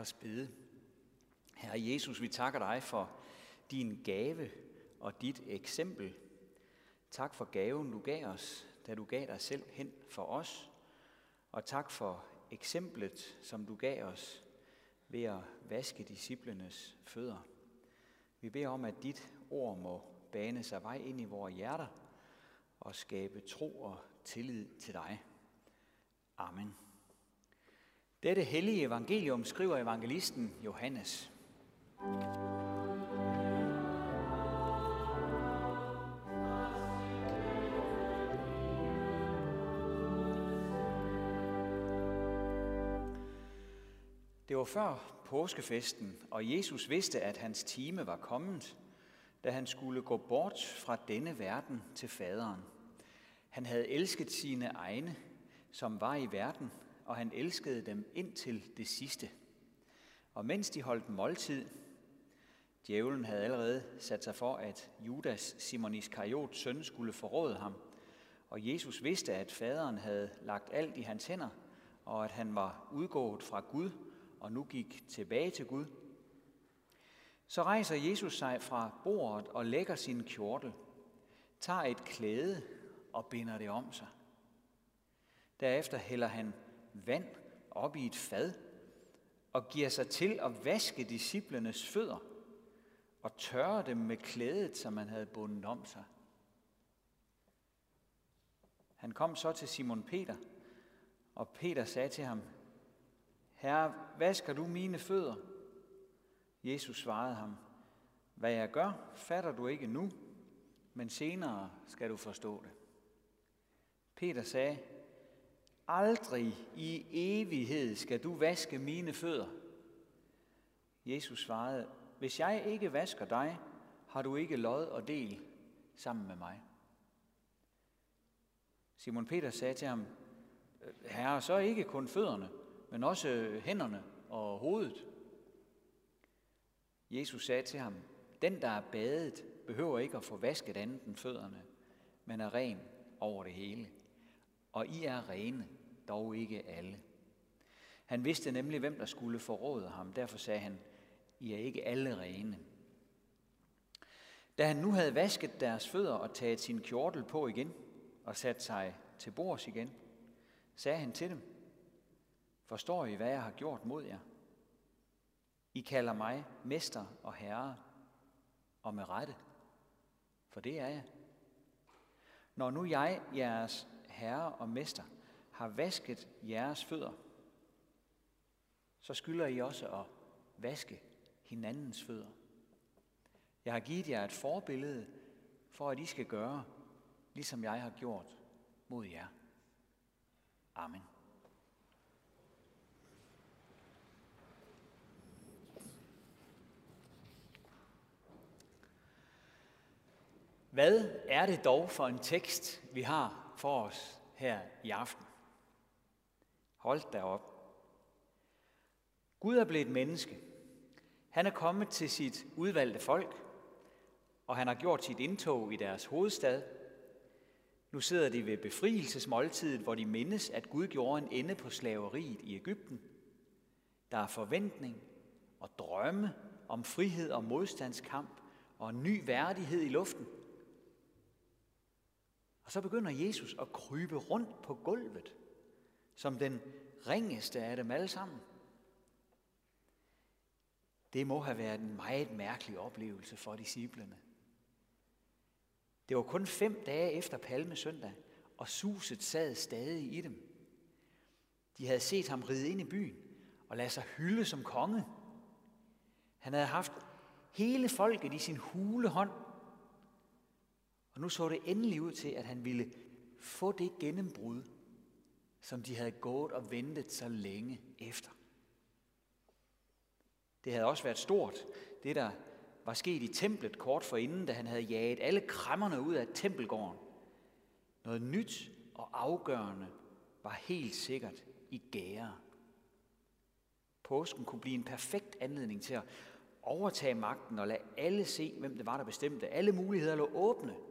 os bede. Herre Jesus, vi takker dig for din gave og dit eksempel. Tak for gaven, du gav os, da du gav dig selv hen for os. Og tak for eksemplet, som du gav os ved at vaske disciplenes fødder. Vi beder om, at dit ord må bane sig vej ind i vores hjerter og skabe tro og tillid til dig. Amen. Dette hellige evangelium skriver evangelisten Johannes. Det var før påskefesten, og Jesus vidste, at hans time var kommet, da han skulle gå bort fra denne verden til faderen. Han havde elsket sine egne, som var i verden, og han elskede dem indtil det sidste. Og mens de holdt måltid, djævlen havde allerede sat sig for, at Judas, Simon Iskariots søn, skulle forråde ham, og Jesus vidste, at faderen havde lagt alt i hans hænder, og at han var udgået fra Gud og nu gik tilbage til Gud. Så rejser Jesus sig fra bordet og lægger sin kjortel, tager et klæde og binder det om sig. Derefter hælder han vand op i et fad og giver sig til at vaske disciplenes fødder og tørre dem med klædet, som man havde bundet om sig. Han kom så til Simon Peter, og Peter sagde til ham, Herre, vasker du mine fødder? Jesus svarede ham, hvad jeg gør, fatter du ikke nu, men senere skal du forstå det. Peter sagde, Aldrig i evighed skal du vaske mine fødder. Jesus svarede, hvis jeg ikke vasker dig, har du ikke lod og del sammen med mig. Simon Peter sagde til ham, Herre, så ikke kun fødderne, men også hænderne og hovedet. Jesus sagde til ham, den, der er badet, behøver ikke at få vasket andet end fødderne, men er ren over det hele. Og I er rene, dog ikke alle. Han vidste nemlig, hvem der skulle forråde ham. Derfor sagde han, I er ikke alle rene. Da han nu havde vasket deres fødder og taget sin kjortel på igen og sat sig til bords igen, sagde han til dem, Forstår I, hvad jeg har gjort mod jer? I kalder mig mester og herre, og med rette, for det er jeg. Når nu jeg, jeres herre og mester, har vasket jeres fødder, så skylder I også at vaske hinandens fødder. Jeg har givet jer et forbillede for, at I skal gøre, ligesom jeg har gjort mod jer. Amen. Hvad er det dog for en tekst, vi har for os her i aften? Hold da op. Gud er blevet menneske. Han er kommet til sit udvalgte folk, og han har gjort sit indtog i deres hovedstad. Nu sidder de ved befrielsesmåltidet, hvor de mindes, at Gud gjorde en ende på slaveriet i Ægypten. Der er forventning og drømme om frihed og modstandskamp og en ny værdighed i luften – og så begynder Jesus at krybe rundt på gulvet, som den ringeste af dem alle sammen. Det må have været en meget mærkelig oplevelse for disciplene. Det var kun fem dage efter Palmesøndag, og suset sad stadig i dem. De havde set ham ride ind i byen og lade sig hylde som konge. Han havde haft hele folket i sin hule hånd og nu så det endelig ud til, at han ville få det gennembrud, som de havde gået og ventet så længe efter. Det havde også været stort, det der var sket i templet kort forinden, da han havde jaget alle krammerne ud af tempelgården. Noget nyt og afgørende var helt sikkert i gære. Påsken kunne blive en perfekt anledning til at overtage magten og lade alle se, hvem det var, der bestemte. Alle muligheder lå åbne –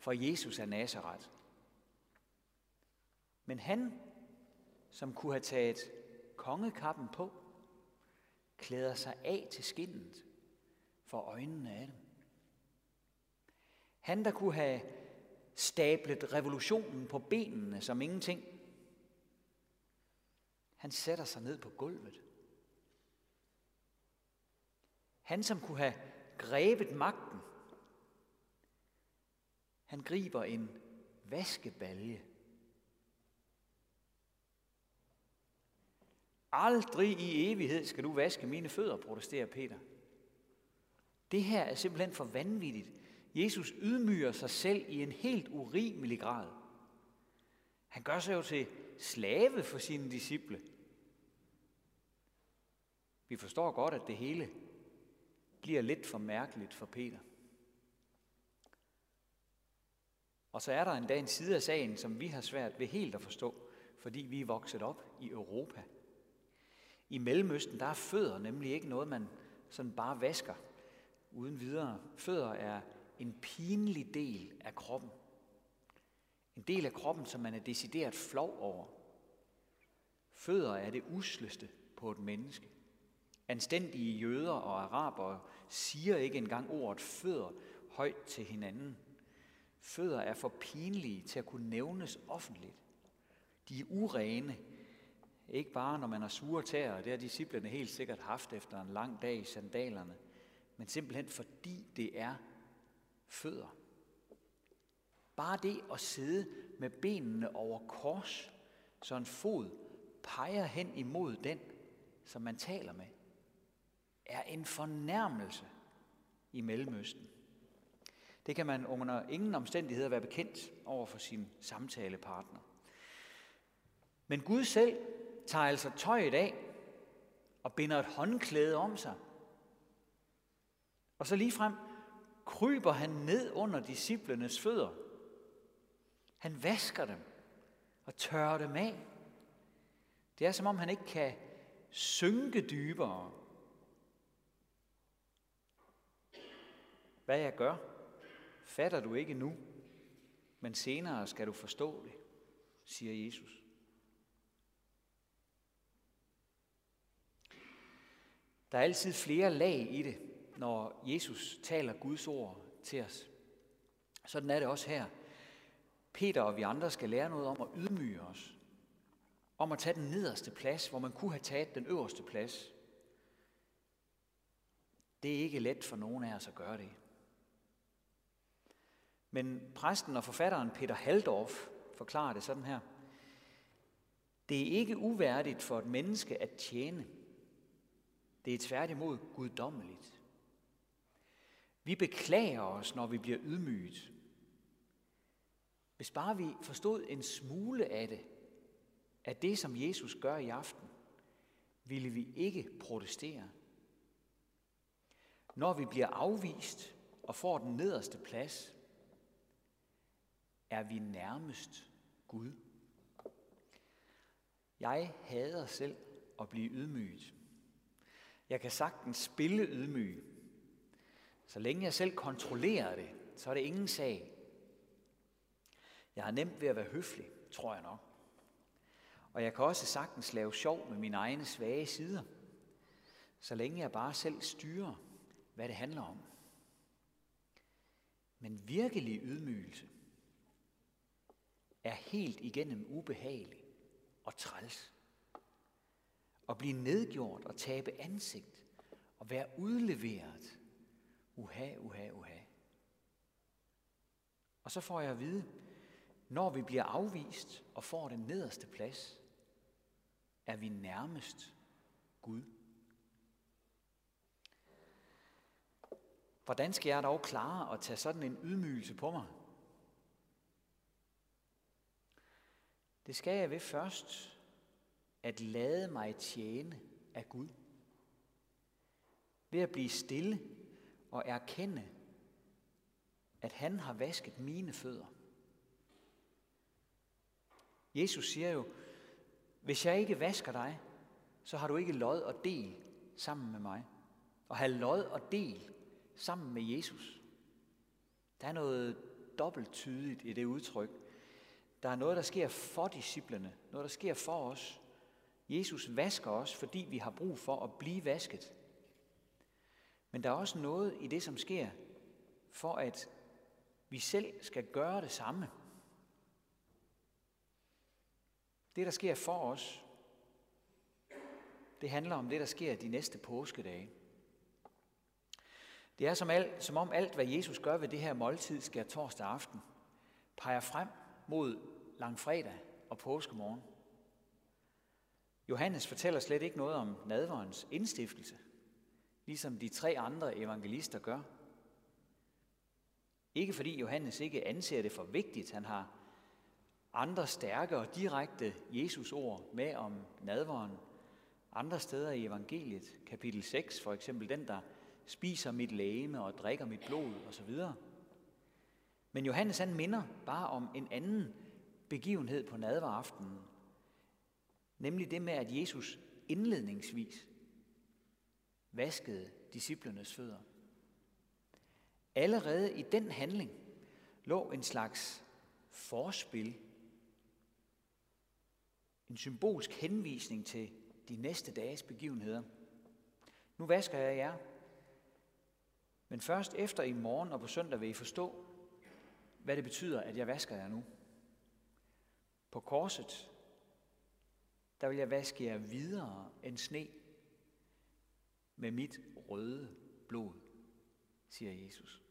for Jesus af Nazareth. Men han, som kunne have taget kongekappen på, klæder sig af til skinnet for øjnene af dem. Han, der kunne have stablet revolutionen på benene som ingenting, han sætter sig ned på gulvet. Han, som kunne have grebet magten, han griber en vaskebalje. Aldrig i evighed skal du vaske mine fødder, protesterer Peter. Det her er simpelthen for vanvittigt. Jesus ydmyger sig selv i en helt urimelig grad. Han gør sig jo til slave for sine disciple. Vi forstår godt, at det hele bliver lidt for mærkeligt for Peter. Og så er der endda en side af sagen, som vi har svært ved helt at forstå, fordi vi er vokset op i Europa. I Mellemøsten, der er fødder nemlig ikke noget, man sådan bare vasker uden videre. Fødder er en pinlig del af kroppen. En del af kroppen, som man er decideret flov over. Fødder er det usleste på et menneske. Anstændige jøder og arabere siger ikke engang ordet fødder højt til hinanden. Fødder er for pinlige til at kunne nævnes offentligt. De er urene, ikke bare når man har sure tæer, det har disciplene helt sikkert haft efter en lang dag i sandalerne, men simpelthen fordi det er fødder. Bare det at sidde med benene over kors, så en fod peger hen imod den, som man taler med, er en fornærmelse i Mellemøsten. Det kan man under ingen omstændigheder være bekendt over for sin samtalepartner. Men Gud selv tager altså tøjet af og binder et håndklæde om sig. Og så lige frem kryber han ned under disciplenes fødder. Han vasker dem og tørrer dem af. Det er som om han ikke kan synke dybere. Hvad jeg gør, fatter du ikke nu, men senere skal du forstå det, siger Jesus. Der er altid flere lag i det, når Jesus taler Guds ord til os. Sådan er det også her. Peter og vi andre skal lære noget om at ydmyge os. Om at tage den nederste plads, hvor man kunne have taget den øverste plads. Det er ikke let for nogen af os at gøre det. Men præsten og forfatteren Peter Haldorf forklarer det sådan her. Det er ikke uværdigt for et menneske at tjene. Det er tværtimod guddommeligt. Vi beklager os, når vi bliver ydmyget. Hvis bare vi forstod en smule af det, af det, som Jesus gør i aften, ville vi ikke protestere. Når vi bliver afvist og får den nederste plads, er vi nærmest Gud. Jeg hader selv at blive ydmyget. Jeg kan sagtens spille ydmyg. Så længe jeg selv kontrollerer det, så er det ingen sag. Jeg har nemt ved at være høflig, tror jeg nok. Og jeg kan også sagtens lave sjov med mine egne svage sider, så længe jeg bare selv styrer, hvad det handler om. Men virkelig ydmygelse er helt igennem ubehagelig og træls. At blive nedgjort og tabe ansigt og være udleveret. Uha, uha, uha. Og så får jeg at vide, når vi bliver afvist og får den nederste plads, er vi nærmest Gud. Hvordan skal jeg dog klare at tage sådan en ydmygelse på mig? Det skal jeg ved først at lade mig tjene af Gud. Ved at blive stille og erkende, at han har vasket mine fødder. Jesus siger jo, hvis jeg ikke vasker dig, så har du ikke lod og del sammen med mig. Og have lod og del sammen med Jesus. Der er noget dobbelt tydeligt i det udtryk. Der er noget, der sker for disciplene, noget, der sker for os. Jesus vasker os, fordi vi har brug for at blive vasket Men der er også noget i det, som sker, for at vi selv skal gøre det samme. Det, der sker for os, det handler om det, der sker de næste påskedage. Det er som, alt, som om alt, hvad Jesus gør ved det her måltid, sker torsdag aften, peger frem mod langfredag og påskemorgen. Johannes fortæller slet ikke noget om nadverens indstiftelse, ligesom de tre andre evangelister gør. Ikke fordi Johannes ikke anser det for vigtigt, han har andre stærke og direkte Jesus ord med om nadveren. Andre steder i evangeliet, kapitel 6 for eksempel, den der spiser mit lægeme og drikker mit blod osv. Men Johannes han minder bare om en anden begivenhed på nadveraftenen, nemlig det med, at Jesus indledningsvis vaskede disciplernes fødder. Allerede i den handling lå en slags forspil, en symbolsk henvisning til de næste dages begivenheder. Nu vasker jeg jer, men først efter i morgen og på søndag vil I forstå, hvad det betyder, at jeg vasker jer nu. På korset, der vil jeg vaske jer videre end sne med mit røde blod, siger Jesus.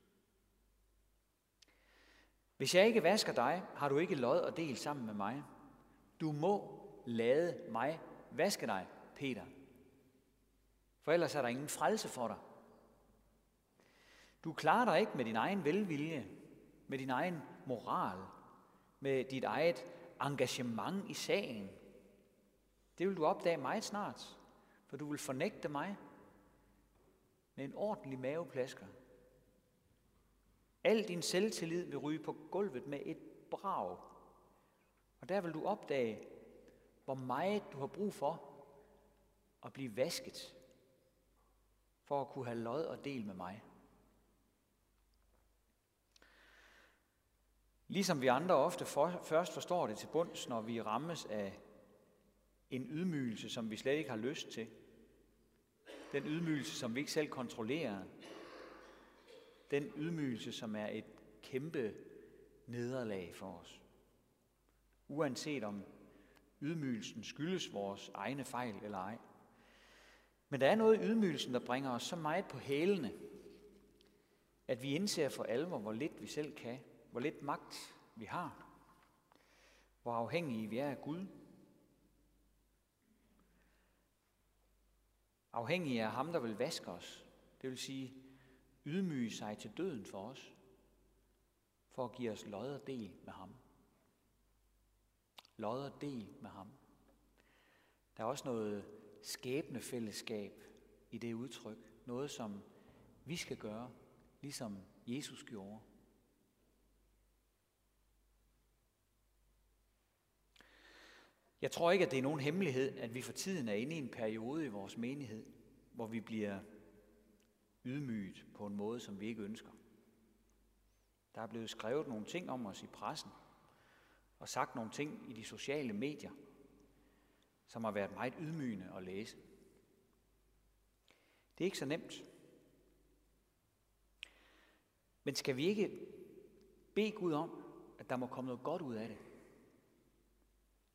Hvis jeg ikke vasker dig, har du ikke lod og del sammen med mig. Du må lade mig vaske dig, Peter. For ellers er der ingen frelse for dig. Du klarer dig ikke med din egen velvilje, med din egen moral, med dit eget engagement i sagen. Det vil du opdage meget snart, for du vil fornægte mig med en ordentlig maveplasker. Al din selvtillid vil ryge på gulvet med et brag. Og der vil du opdage, hvor meget du har brug for at blive vasket, for at kunne have lod og del med mig. Ligesom vi andre ofte for, først forstår det til bunds, når vi rammes af en ydmygelse, som vi slet ikke har lyst til. Den ydmygelse, som vi ikke selv kontrollerer. Den ydmygelse, som er et kæmpe nederlag for os. Uanset om ydmygelsen skyldes vores egne fejl eller ej. Men der er noget i ydmygelsen, der bringer os så meget på hælene, at vi indser for alvor, hvor lidt vi selv kan, hvor lidt magt vi har, hvor afhængige vi er af Gud. Afhængige af ham, der vil vaske os, det vil sige ydmyge sig til døden for os, for at give os lod og del med ham. Lod og del med ham. Der er også noget skæbnefællesskab i det udtryk. Noget, som vi skal gøre, ligesom Jesus gjorde. Jeg tror ikke, at det er nogen hemmelighed, at vi for tiden er inde i en periode i vores menighed, hvor vi bliver ydmyget på en måde, som vi ikke ønsker. Der er blevet skrevet nogle ting om os i pressen, og sagt nogle ting i de sociale medier, som har været meget ydmygende at læse. Det er ikke så nemt. Men skal vi ikke bede Gud om, at der må komme noget godt ud af det?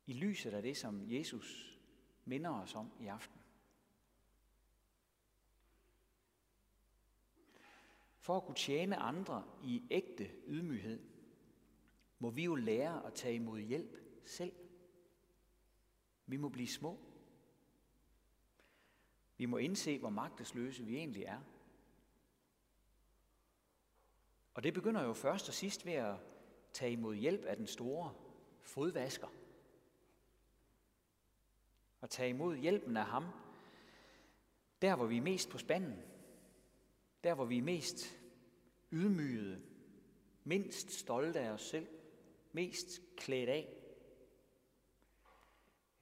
I lyset af det, som Jesus minder os om i aften. For at kunne tjene andre i ægte ydmyghed, må vi jo lære at tage imod hjælp selv. Vi må blive små. Vi må indse, hvor magtesløse vi egentlig er. Og det begynder jo først og sidst ved at tage imod hjælp af den store fodvasker – og tage imod hjælpen af ham, der hvor vi er mest på spanden, der hvor vi er mest ydmygede, mindst stolte af os selv, mest klædt af.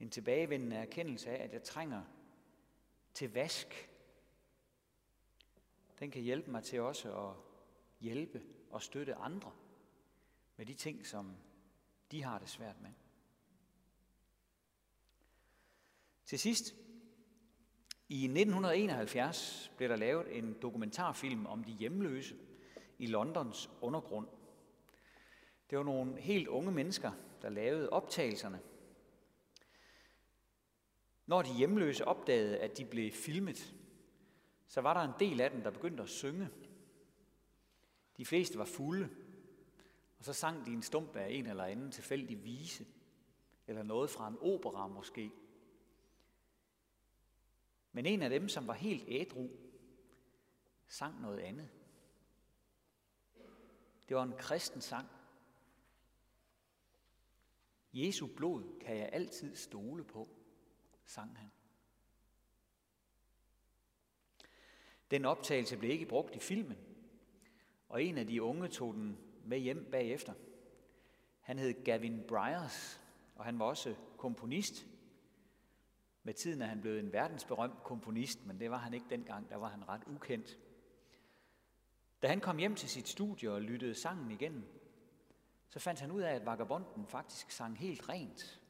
En tilbagevendende erkendelse af, at jeg trænger til vask. Den kan hjælpe mig til også at hjælpe og støtte andre med de ting, som de har det svært med. Til sidst, I 1971 blev der lavet en dokumentarfilm om de hjemløse i Londons undergrund. Det var nogle helt unge mennesker, der lavede optagelserne. Når de hjemløse opdagede, at de blev filmet, så var der en del af dem, der begyndte at synge. De fleste var fulde, og så sang de en stump af en eller anden tilfældig vise, eller noget fra en opera måske. Men en af dem, som var helt ædru, sang noget andet. Det var en kristen sang. Jesu blod kan jeg altid stole på, sang han. Den optagelse blev ikke brugt i filmen, og en af de unge tog den med hjem bagefter. Han hed Gavin Bryars, og han var også komponist. Med tiden er han blevet en verdensberømt komponist, men det var han ikke dengang, der var han ret ukendt. Da han kom hjem til sit studie og lyttede sangen igennem, så fandt han ud af, at vagabonden faktisk sang helt rent,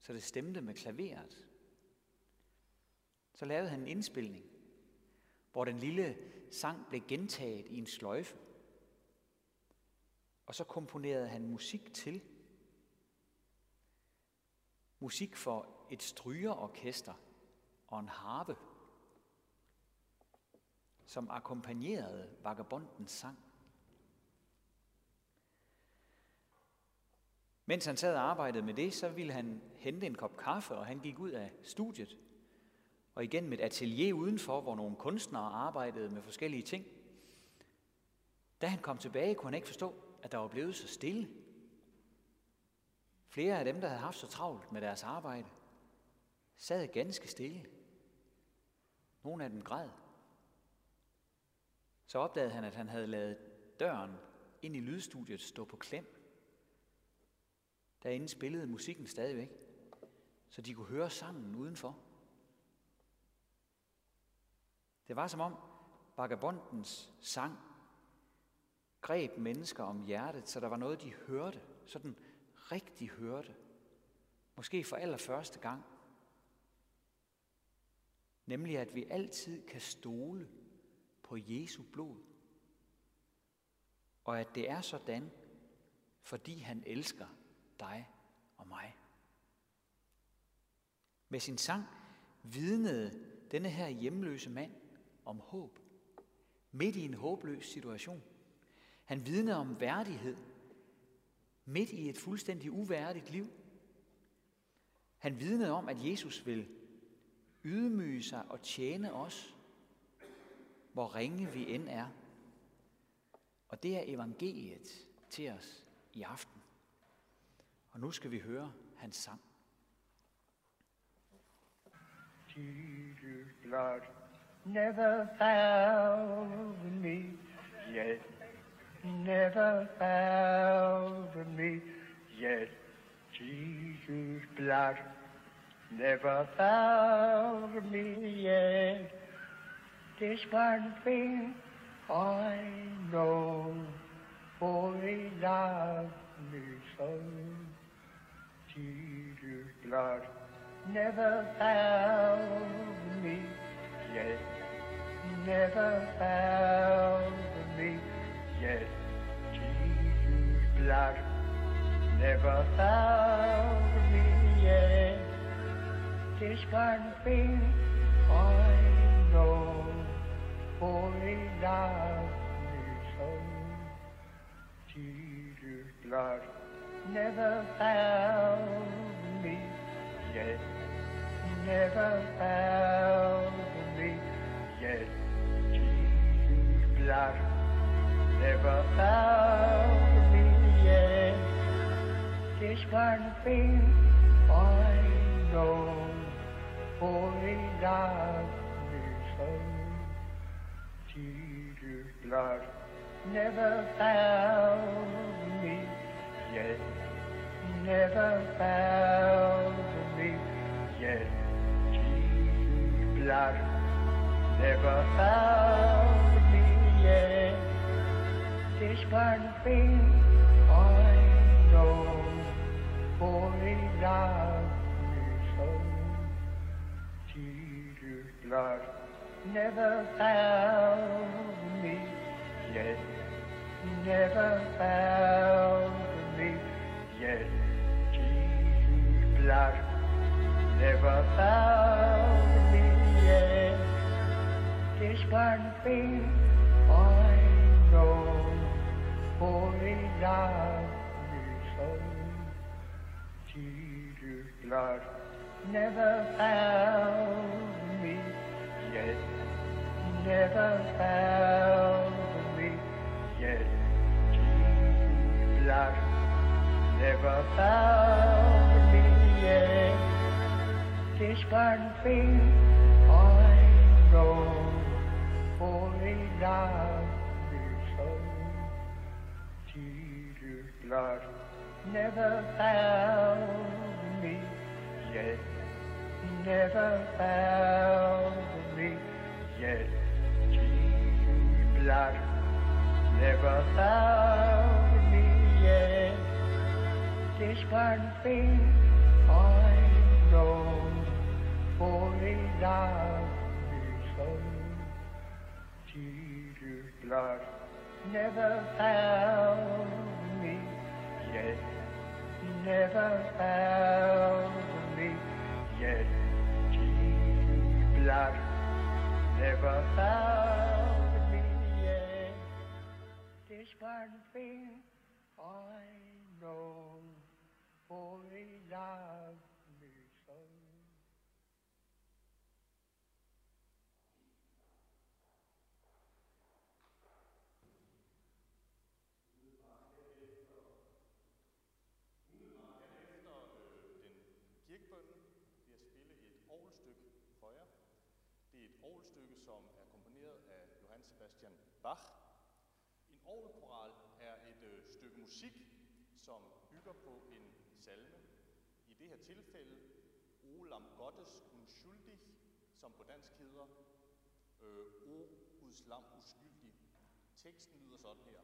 så det stemte med klaveret. Så lavede han en indspilning, hvor den lille sang blev gentaget i en sløjfe. Og så komponerede han musik til. Musik for et strygerorkester og en harpe, som akkompagnerede vagabondens sang. Mens han sad og arbejdede med det, så ville han hente en kop kaffe, og han gik ud af studiet og igen med et atelier udenfor, hvor nogle kunstnere arbejdede med forskellige ting. Da han kom tilbage, kunne han ikke forstå, at der var blevet så stille. Flere af dem, der havde haft så travlt med deres arbejde, sad ganske stille. Nogle af dem græd. Så opdagede han, at han havde lavet døren ind i lydstudiet stå på klem. Derinde spillede musikken stadigvæk, så de kunne høre sangen udenfor. Det var som om vagabondens sang greb mennesker om hjertet, så der var noget, de hørte, sådan rigtig hørte. Måske for allerførste gang. Nemlig at vi altid kan stole på Jesu blod. Og at det er sådan, fordi han elsker dig og mig. Med sin sang vidnede denne her hjemløse mand om håb. Midt i en håbløs situation. Han vidner om værdighed. Midt i et fuldstændig uværdigt liv. Han vidnede om, at Jesus vil ydmyge sig og tjene os, hvor ringe vi end er. Og det er evangeliet til os i aften. Og nu skal vi høre hans sang. Jesus blood never found me yet, never found me yet. Jesus' blood never found me yet. This one thing I know, for he loved me so. Jesus' blood never found me yet never found me yet. Jesus' blood never found me yet. This one thing I know, for he loved me so. Jesus' blood never found me yet, never found me yet Jesus' blood never found me yet. This one thing I know, for he loved me so. Jesus' blood never found me yet, never found me yet. Jesus' blood never found This one thing I know, he loved me so. Jesus' blood never found me yet, never found me yet. Jesus' blood never found me yet. This one thing I know, loved me so. Jesus' blood never found me yet, never found me yet. Jesus' blood never found me yet. This one thing I know, Blood never found me yet, never found me yet. Jesus' blood never found me yet. This one thing I know, for he loved me so. Jesus' blood never found yet, never found me yet. Jesus' blood never found me yet. This one thing I know, for he Bach. En orgelkoral er et øh, stykke musik, som bygger på en salme. I det her tilfælde, O Lam Gottes um unschuldig, som på dansk hedder øh, O Guds lam uskyldig. Teksten lyder sådan her.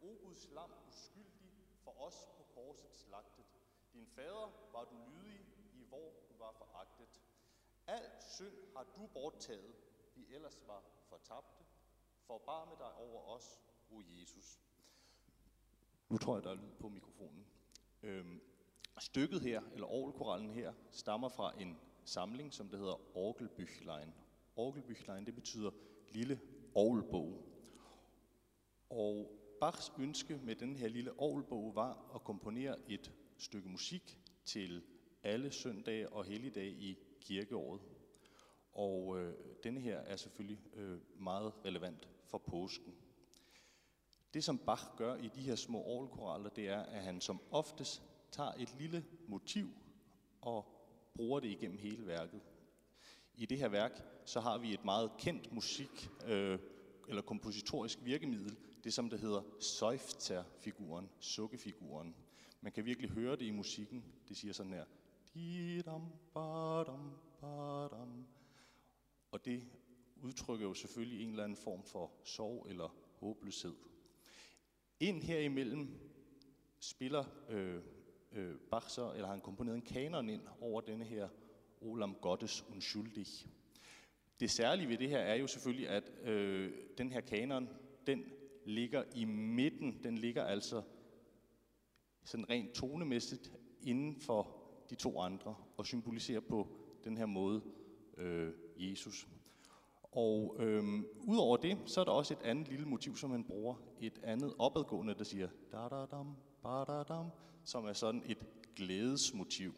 O Guds lam uskyldig, for os på korset slagtet. Din fader var du lydig, i hvor du var foragtet. Al synd har du borttaget, vi ellers var fortabte. Forbarme dig over os, o Jesus. Nu tror jeg, der er lyd på mikrofonen. Øhm, stykket her, eller orgelkorallen her, stammer fra en samling, som det hedder Orgelbüchlein. Orgelbüchlein, det betyder lille orgelbog. Og Bachs ønske med den her lille orgelbog var at komponere et stykke musik til alle søndage og helligdage i kirkeåret. Og øh, denne her er selvfølgelig øh, meget relevant for påsken. Det, som Bach gør i de her små orgelkoraller, det er, at han som oftest tager et lille motiv og bruger det igennem hele værket. I det her værk, så har vi et meget kendt musik- øh, eller kompositorisk virkemiddel, det som det hedder Seufzer-figuren, sukkefiguren. Man kan virkelig høre det i musikken. Det siger sådan her. Didam, badam, badam. Og det udtrykker jo selvfølgelig en eller anden form for sorg eller håbløshed. Ind herimellem spiller øh, øh, Bach så, eller har han komponeret en kanon ind over denne her Olam Gottes Unschuldig. Det særlige ved det her er jo selvfølgelig, at øh, den her kanon, den ligger i midten, den ligger altså sådan rent tonemæssigt inden for de to andre, og symboliserer på den her måde øh, Jesus. Og øhm, udover det, så er der også et andet lille motiv, som han bruger. Et andet opadgående, der siger da da dam, ba da dam, som er sådan et glædesmotiv.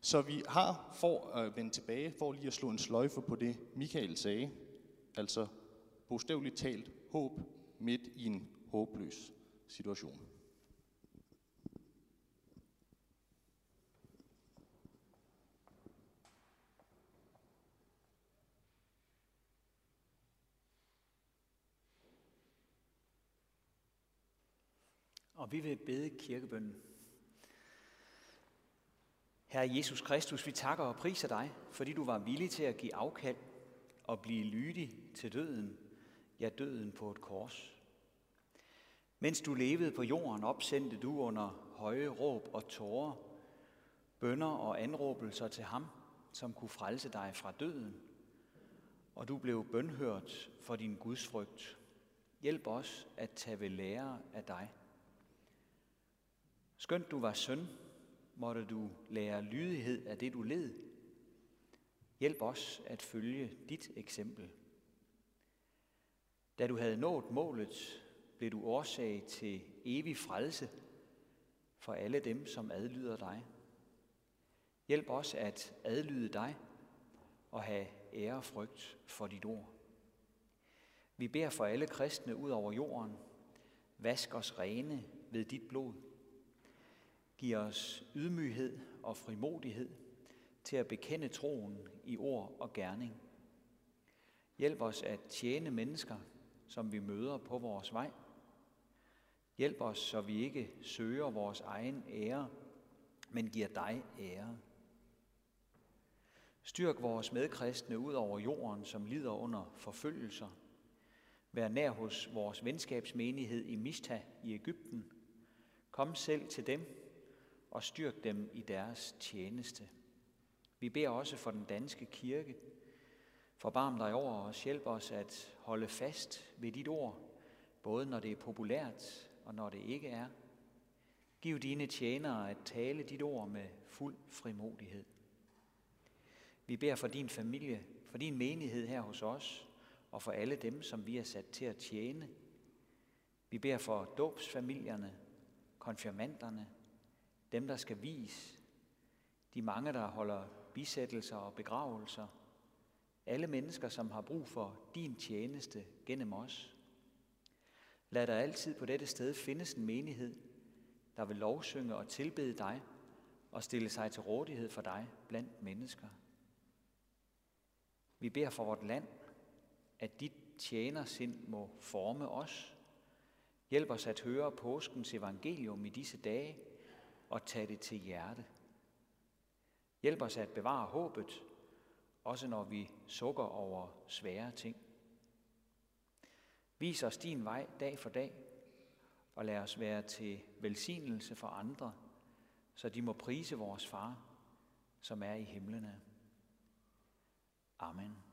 Så vi har, for at vende tilbage, for lige at slå en sløjfe på det, Michael sagde, altså bogstaveligt talt håb midt i en håbløs situation. Og vi vil bede kirkebønden. Herre Jesus Kristus, vi takker og priser dig, fordi du var villig til at give afkald og blive lydig til døden, ja døden på et kors. Mens du levede på jorden, opsendte du under høje råb og tårer, bønder og anråbelser til ham, som kunne frelse dig fra døden. og du blev bønhørt for din gudsfrygt. Hjælp os at tage ved lære af dig. Skønt du var søn, måtte du lære lydighed af det, du led. Hjælp os at følge dit eksempel. Da du havde nået målet, blev du årsag til evig frelse for alle dem, som adlyder dig. Hjælp os at adlyde dig og have ære og frygt for dit ord. Vi beder for alle kristne ud over jorden. Vask os rene ved dit blod. Giv os ydmyghed og frimodighed til at bekende troen i ord og gerning. Hjælp os at tjene mennesker, som vi møder på vores vej. Hjælp os, så vi ikke søger vores egen ære, men giver dig ære. Styrk vores medkristne ud over jorden, som lider under forfølgelser. Vær nær hos vores venskabsmenighed i Mista i Ægypten. Kom selv til dem og styrk dem i deres tjeneste. Vi beder også for den danske kirke. Forbarm dig over os, hjælp os at holde fast ved dit ord, både når det er populært og når det ikke er. Giv dine tjenere at tale dit ord med fuld frimodighed. Vi beder for din familie, for din menighed her hos os, og for alle dem, som vi er sat til at tjene. Vi beder for dåbsfamilierne, konfirmanderne, dem, der skal vise, de mange, der holder bisættelser og begravelser, alle mennesker, som har brug for din tjeneste gennem os. Lad der altid på dette sted findes en menighed, der vil lovsynge og tilbede dig og stille sig til rådighed for dig blandt mennesker. Vi beder for vort land, at dit tjener sind må forme os. Hjælp os at høre påskens evangelium i disse dage og tage det til hjerte. Hjælp os at bevare håbet, også når vi sukker over svære ting. Vis os din vej dag for dag, og lad os være til velsignelse for andre, så de må prise vores far, som er i himlene. Amen.